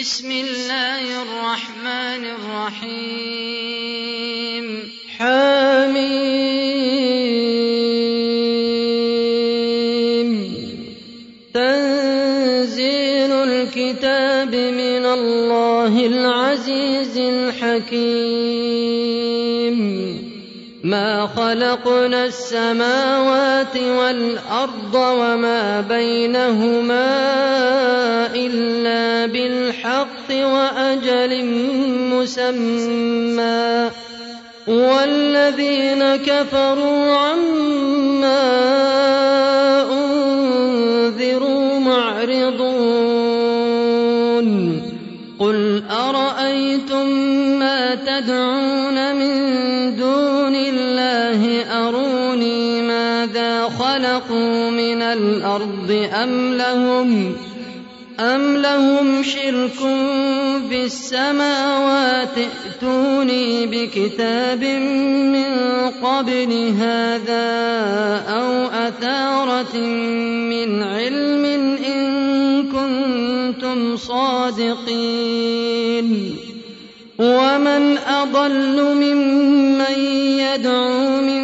بسم الله الرحمن الرحيم. حميم. تنزيل الكتاب من الله العزيز الحكيم. ما خلقنا السماوات والأرض وما بينهما بالحق وأجل مسمى. والذين كفروا عما أنذروا معرضون. قل أرأيتم ما تدعون من دون الله؟ أروني ماذا خلقوا من الأرض أم لهم؟ أم لهم شرك في السماوات ائتوني بكتاب من قبل هذا أو أثارة من علم إن كنتم صادقين ومن أضل ممن يدعو من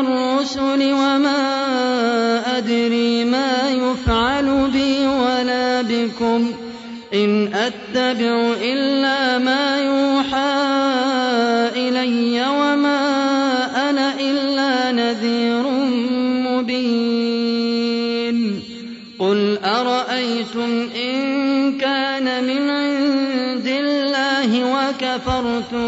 الرسل وما أدري ما يفعل بي ولا بكم إن أتبع إلا ما يوحى إلي وما أنا إلا نذير مبين. قل أرأيتم إن كان من عند الله وكفرتم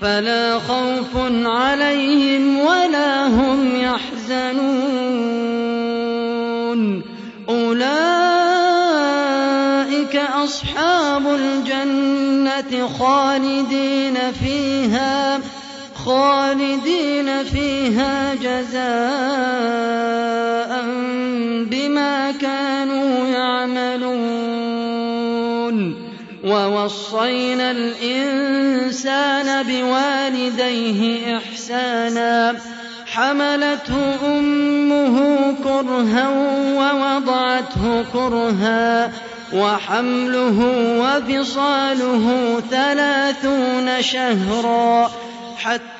فلا خوف عليهم ولا هم يحزنون. أولئك أصحاب الجنة خالدين فيها خالدين فيها جزاء ووصينا الإنسان بوالديه إحسانا حملته أمه كرها ووضعته كرها وحمله وفصاله ثلاثون شهرا حتى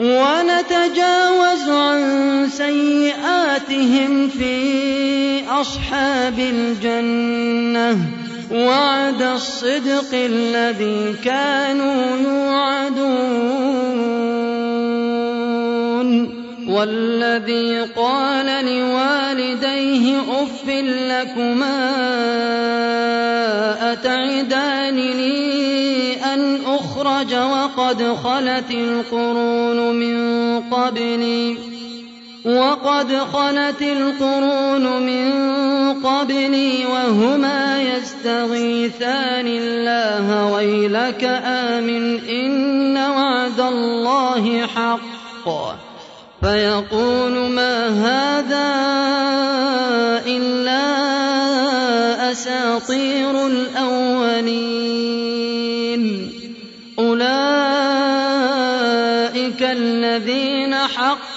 ونتجاوز عن سيئاتهم في أصحاب الجنة. وعد الصدق الذي كانوا يوعدون. والذي قال لوالديه اف لكما اتعدانني ان أخرج وقد خلت القرون من قبلي. وقد خلت القرون من قبلي وهما يستغيثان الله ويلك آمن إن وعد الله حق. فيقول ما هذا إلا أساطير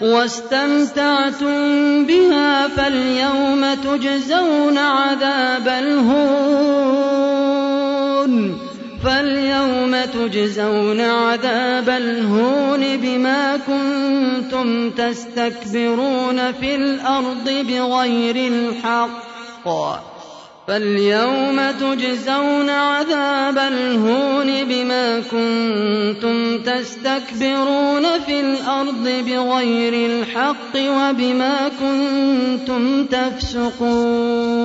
واستمتعتم بها فاليوم تجزون عذاب الهون فاليوم تجزون عذاب الهون بما كنتم تستكبرون في الأرض بغير الحق فاليوم تجزون عذاب الهون بما كنتم تستكبرون في الأرض بغير الحق وبما كنتم تفسقون.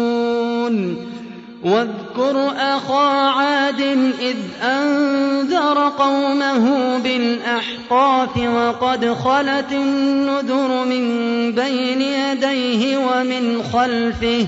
واذكر أخا عاد إذ أنذر قومه بالأحقاف وقد خلت النذر من بين يديه ومن خلفه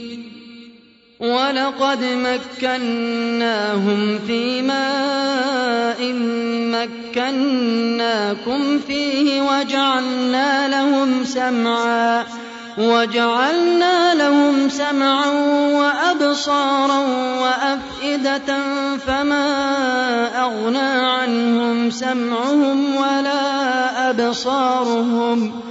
ولقد مكناهم في ماء مكناكم فيه وجعلنا لهم سمعا وجعلنا لهم سمعا وأبصارا وأفئدة فما أغنى عنهم سمعهم ولا أبصارهم.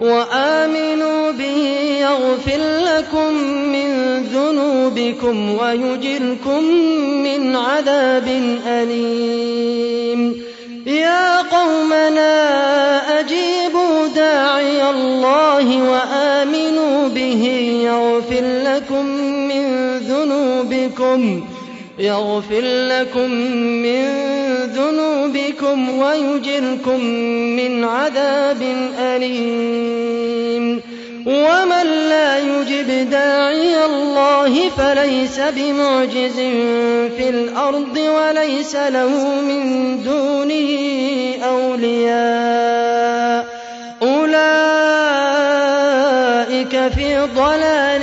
وآمنوا به يغفر لكم من ذنوبكم ويجركم من عذاب أليم. يا قومنا أجيبوا داعي الله وآمنوا به يغفر لكم من ذنوبكم يغفر لكم من ذنوبكم ويجركم من عذاب أليم. ومن لا يجب داعي الله فليس بمعجز في الأرض وليس له من دونه أولياء. أولئك في ضلال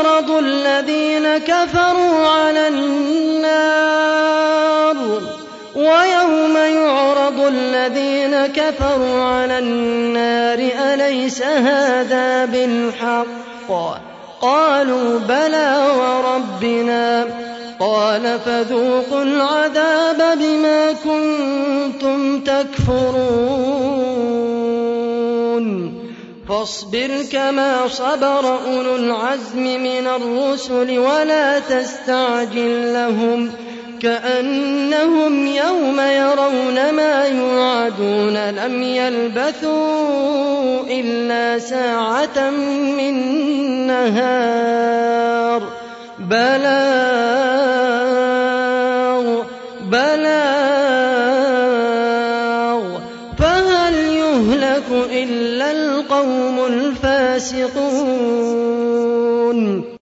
الذين كفروا على النار ويوم يعرض الذين كفروا على النار أليس هذا بالحق؟ قالوا بلى وربنا. قال فذوقوا العذاب بما كنتم تكفرون. فاصبر كما صبر أولو العزم من الرسل ولا تستعجل لهم كأنهم يوم يرون ما يوعدون لم يلبثوا إلا ساعة من نهار بلاغ